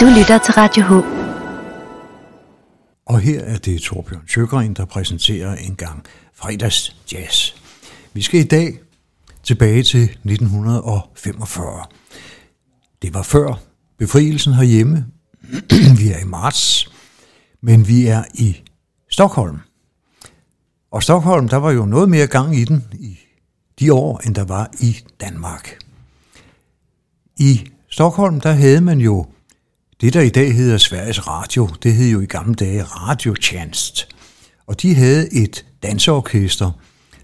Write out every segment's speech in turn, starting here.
Du lytter til Radio H. Og her er det Torbjørn Sjøgren, der præsenterer en gang fredags jazz. Vi skal i dag tilbage til 1945. Det var før befrielsen herhjemme. vi er i marts, men vi er i Stockholm. Og Stockholm, der var jo noget mere gang i den i de år, end der var i Danmark. I Stockholm, der havde man jo det, der i dag hedder Sveriges Radio, det hed jo i gamle dage Radiotjänst. Og de havde et danseorkester,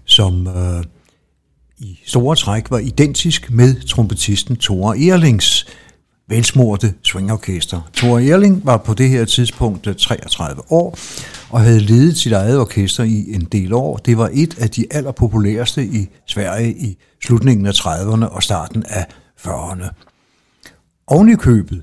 som øh, i store træk var identisk med trompetisten Thor Erlings velsmorte swingorkester. Thor Erling var på det her tidspunkt øh, 33 år og havde ledet sit eget orkester i en del år. Det var et af de allerpopulæreste i Sverige i slutningen af 30'erne og starten af 40'erne. Oven i købet,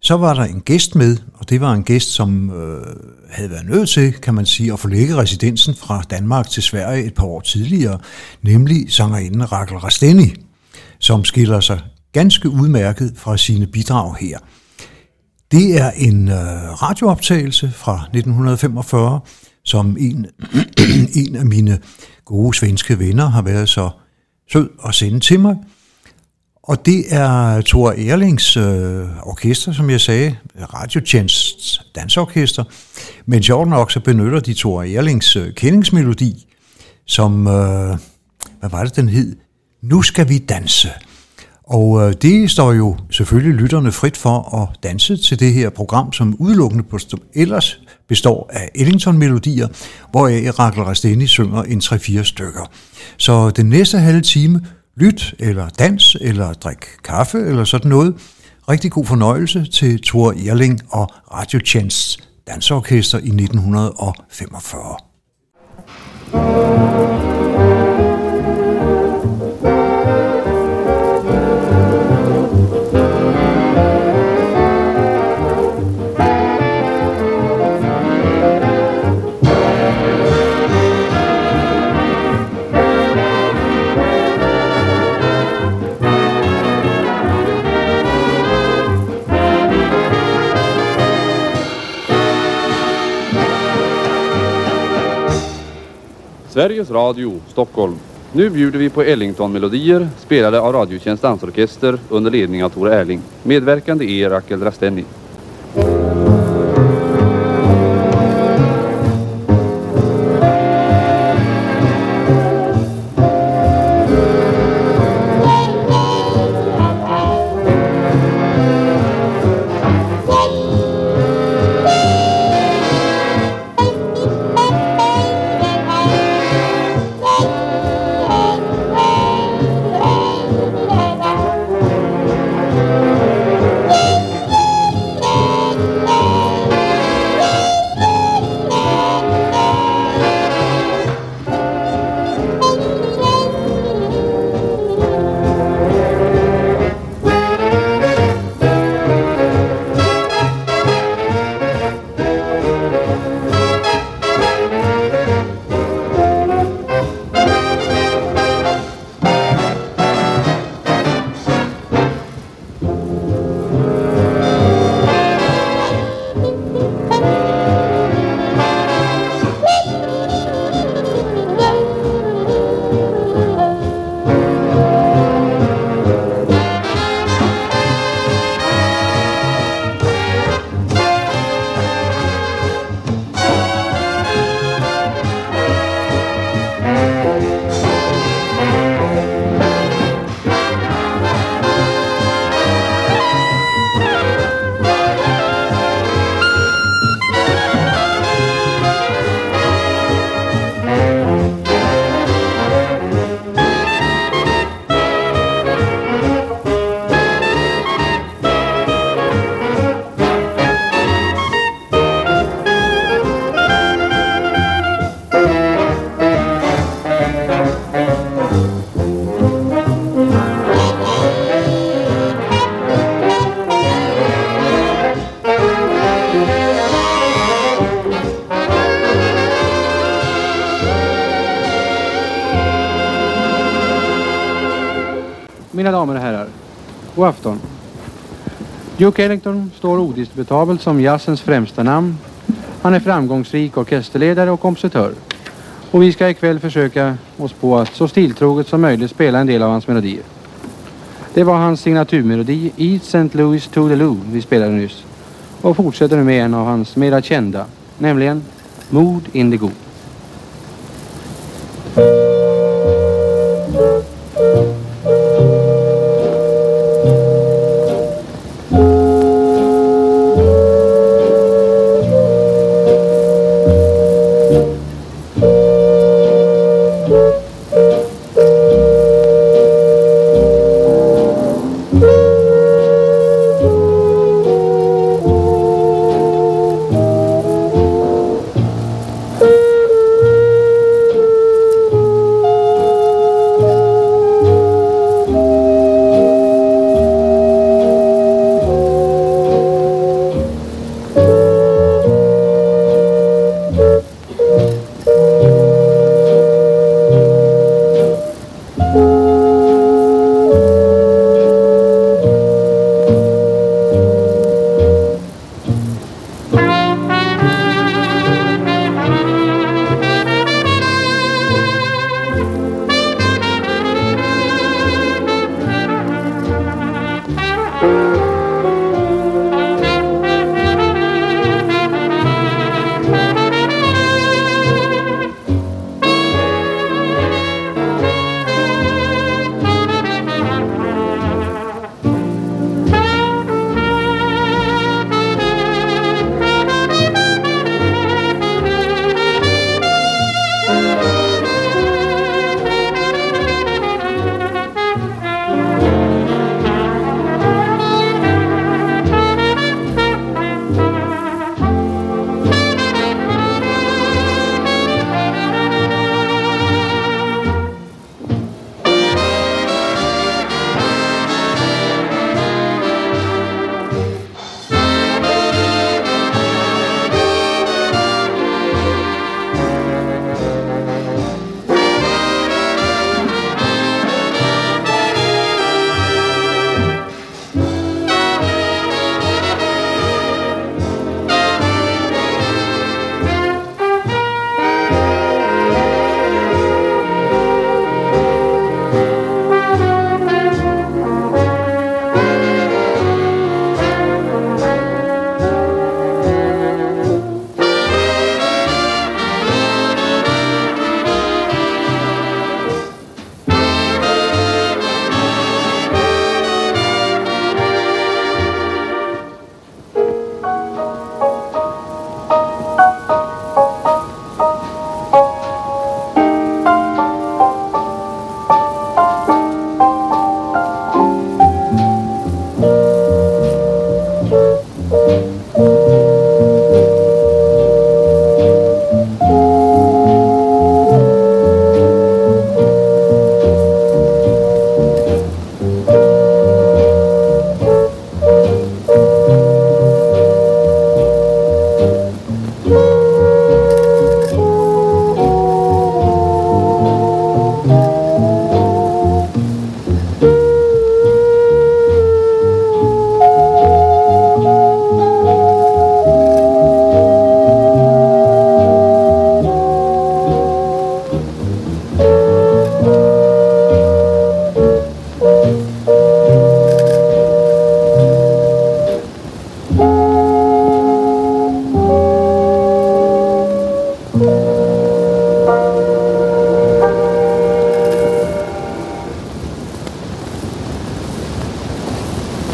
så var der en gæst med, og det var en gæst, som øh, havde været nødt til, kan man sige, at forlægge residensen fra Danmark til Sverige et par år tidligere, nemlig sangerinden Rakel Rasteni, som skiller sig ganske udmærket fra sine bidrag her. Det er en øh, radiooptagelse fra 1945, som en, en af mine gode svenske venner har været så sød at sende til mig – og det er Thor Erlings øh, orkester, som jeg sagde, Radiotjensts dansorkester. Men sjovt nok så benytter de Thor Erlings øh, kendingsmelodi, som, øh, hvad var det den hed? Nu skal vi danse. Og øh, det står jo selvfølgelig lytterne frit for at danse til det her program, som udelukkende på, ellers består af Ellington-melodier, hvor Rakel Rasteni synger en 3-4 stykker. Så den næste halve time lyt, eller dans, eller drik kaffe, eller sådan noget. Rigtig god fornøjelse til Thor Erling og Radiotjensts dansorkester i 1945. Sveriges Radio, Stockholm. Nu bjuder vi på Ellington-melodier spelade av Radiotjänst dansorkester under ledning av Tor Erling. Medverkande är Rakel Rastenni. God afton. Duke Ellington står odisputabelt som jazzens främsta namn. Han är framgångsrik orkesterledare och kompositör. Och vi ska ikväll försöka oss på att så stiltroget som möjligt spela en del av hans melodier. Det var hans signaturmelodi Eat St. Louis Toodaloo vi spelade nyss. Och fortsätter nu med en av hans mera kända, nämligen Mood Indigo.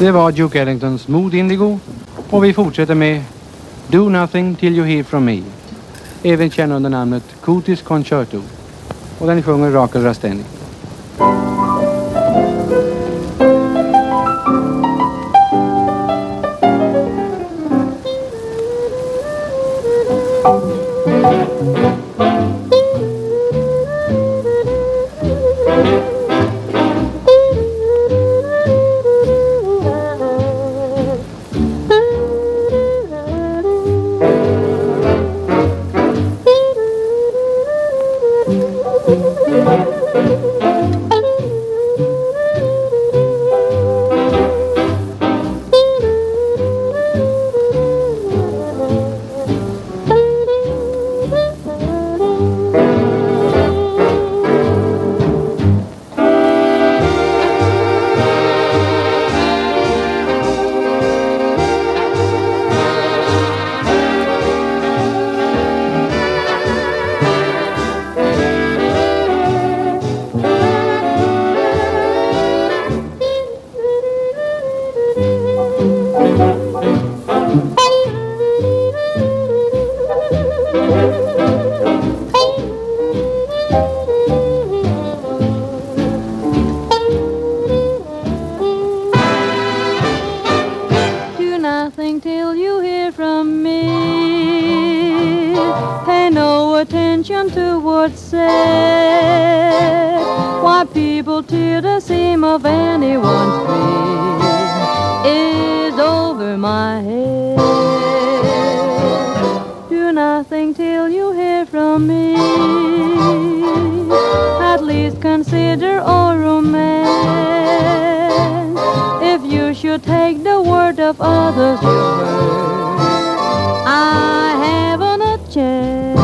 Det var Duke Ellingtons Mood Indigo och vi fortsätter med Do Nothing Till You Hear From Me. Även känd under namnet Cootis Concerto. Och den sjunger Rakel Rasteni. Consider all romance. If you should take the word of others you I haven't a chance.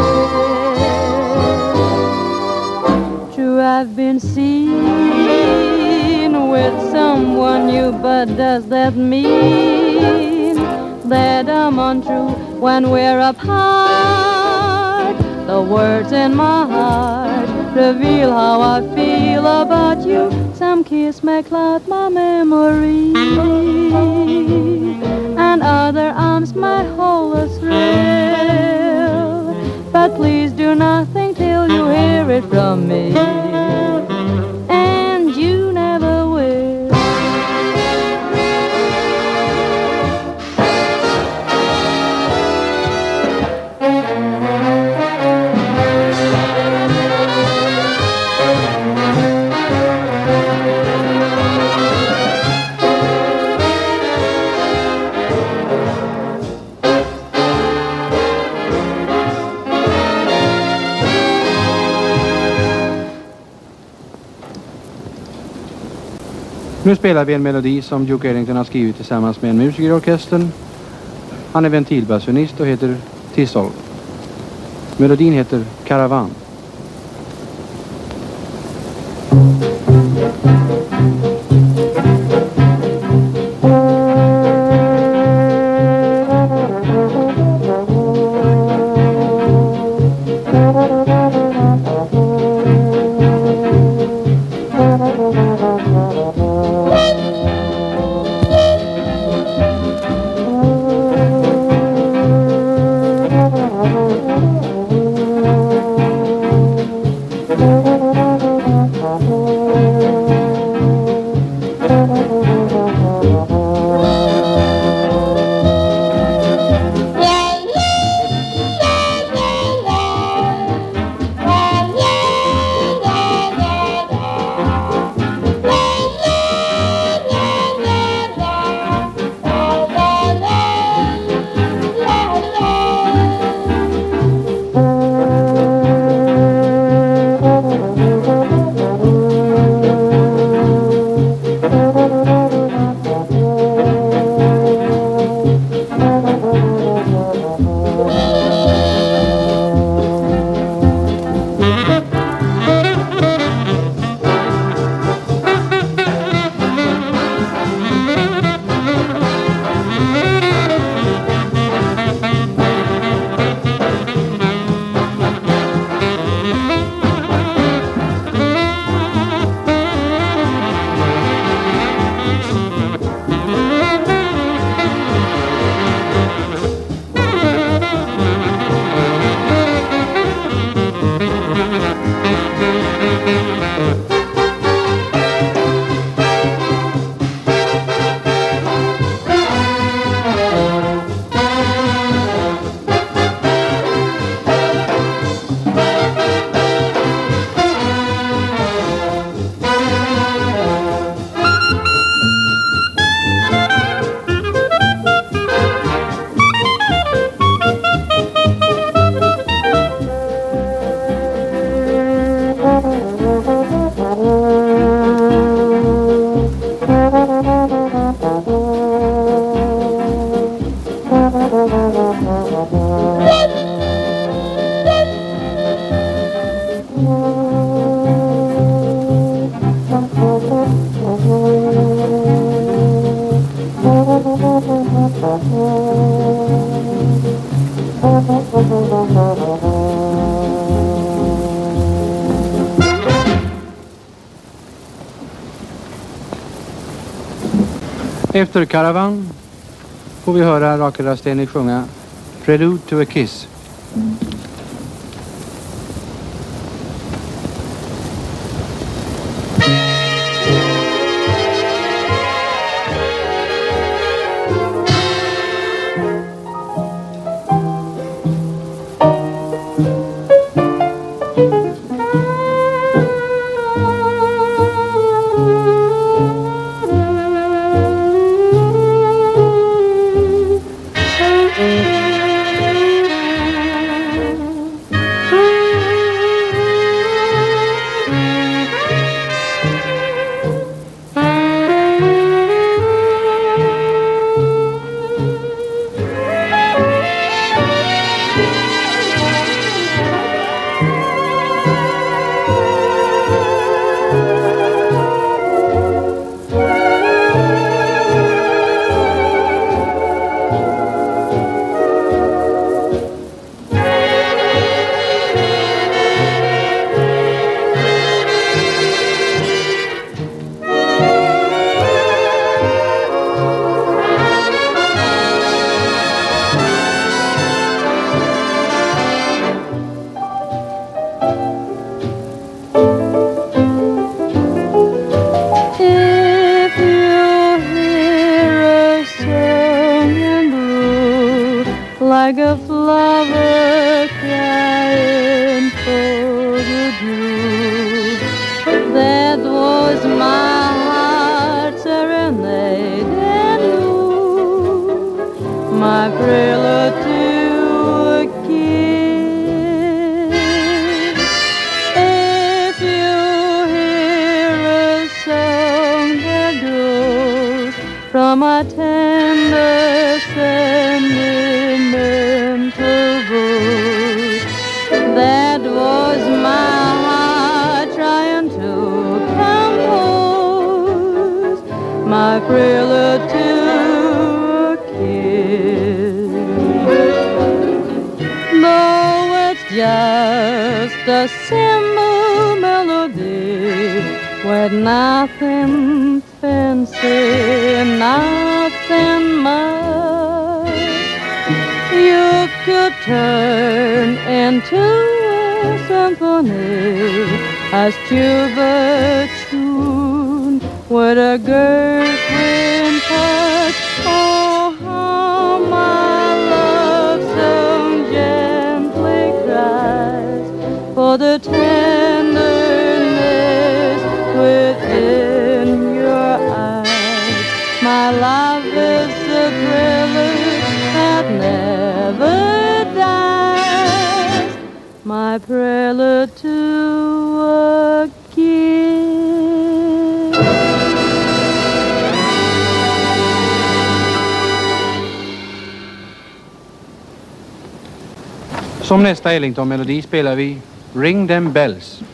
True, I've been seen with someone new, but does that mean that I'm untrue when we're apart? The words in my heart reveal how I feel about you. Some kiss may cloud my memory, and other arms may hold a thrill. But please do nothing till you hear it from me, Nu spelar vi en melodi som Duke Ellington har skrivit tillsammans med en musiker i orkestern. Han är ventilbasunist och heter Tissol. Melodin heter Caravan. Vacker röst Rakel Rasteni sjunga Prelude to a Kiss. Mega with nothing fancy, nothing much, you could turn into a symphony as to the tune with a gershwin touch. Oh, how my love song gently cries for the tenderness My love is a prelude that never dies. My prelude to a kiss. Som nästa Ellington-melodi spelar vi Ring them bells.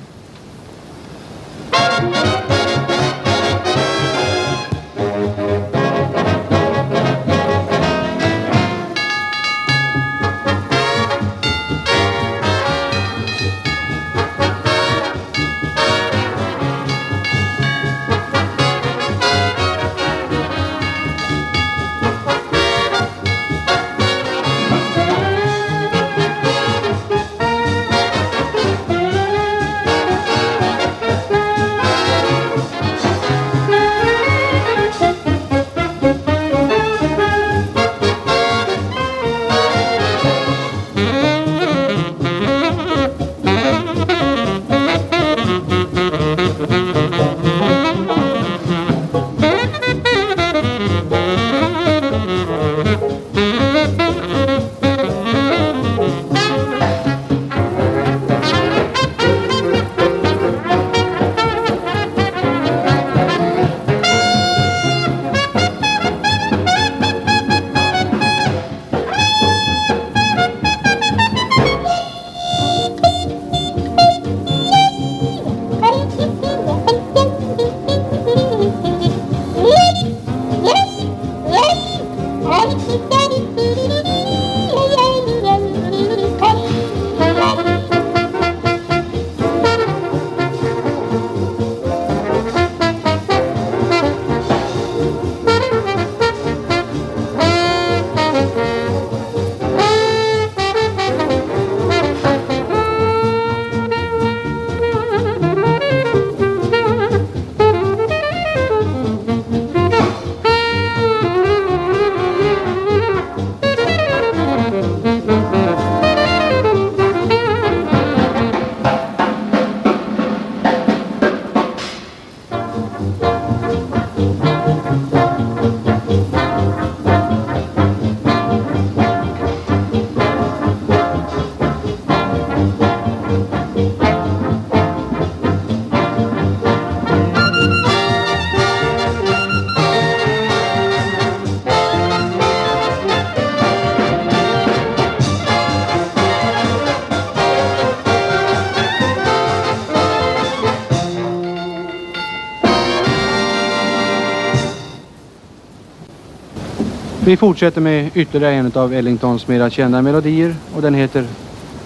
Vi fortsätter med ytterligare en av Ellingtons mera kända melodier och den heter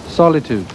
Solitude.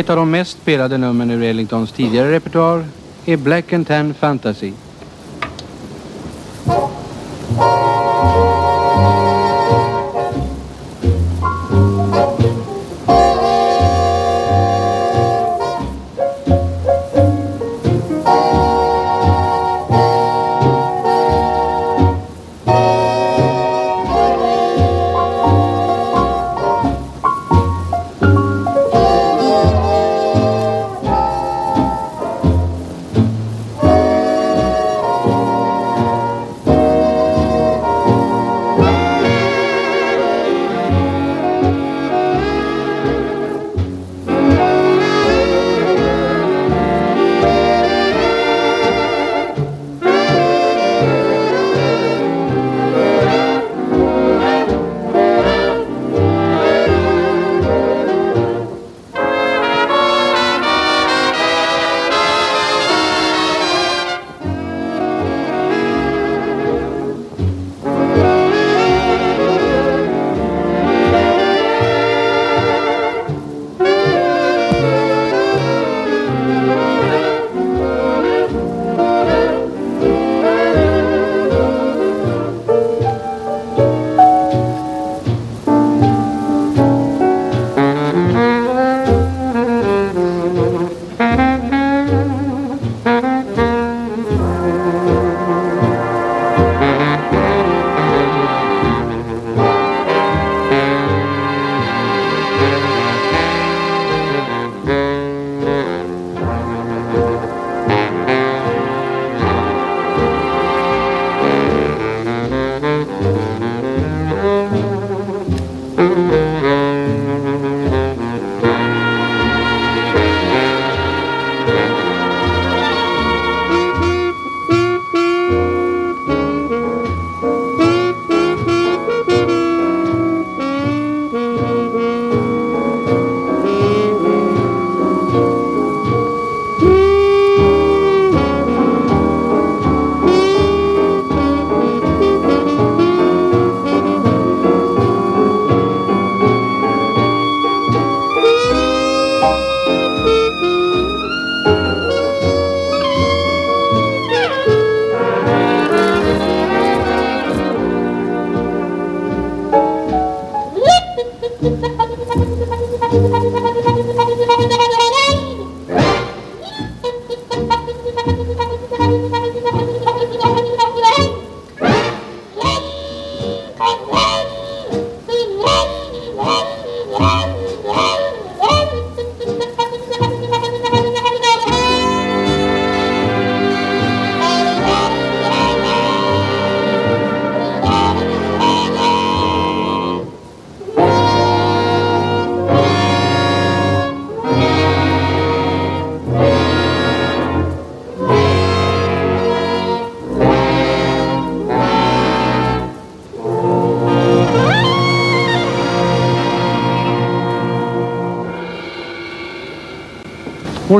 Ett av de mest spelade numren ur Ellingtons tidigare repertoar är Black and Tan Fantasy.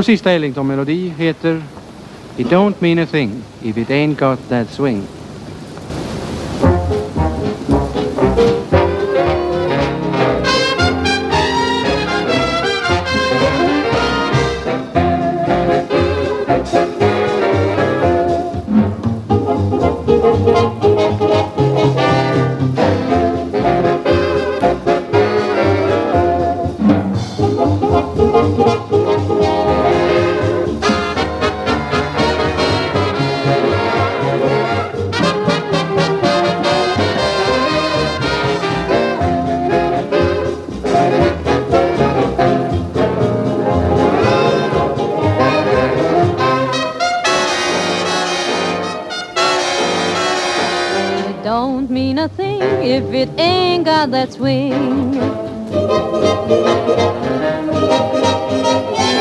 Vår sista Ellington-melodi heter It don't mean a thing if it ain't got that swing. It ain't got that swing.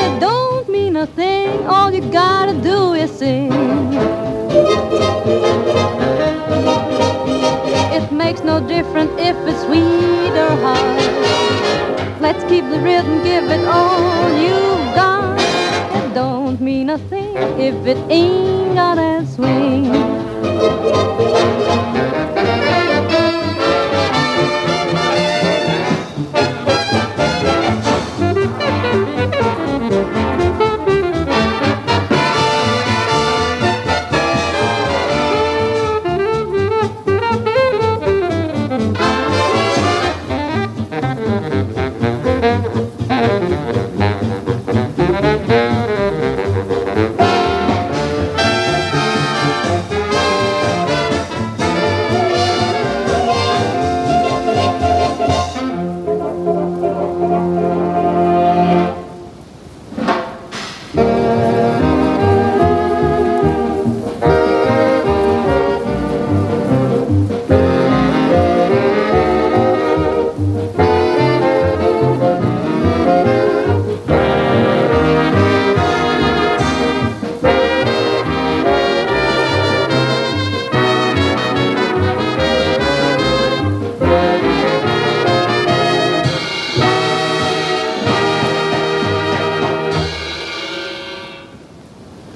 It don't mean a thing, all you gotta do is sing. It makes no difference if it's sweet or hard. Let's keep the rhythm, give it all you've got. It don't mean a thing if it ain't got that swing.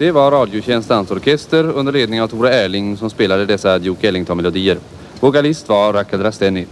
Det var Radiotjänst dansorkester under ledning av Tore Erling som spelade dessa Duke Ellington-melodier. Vokalist var Raquel Rasteni.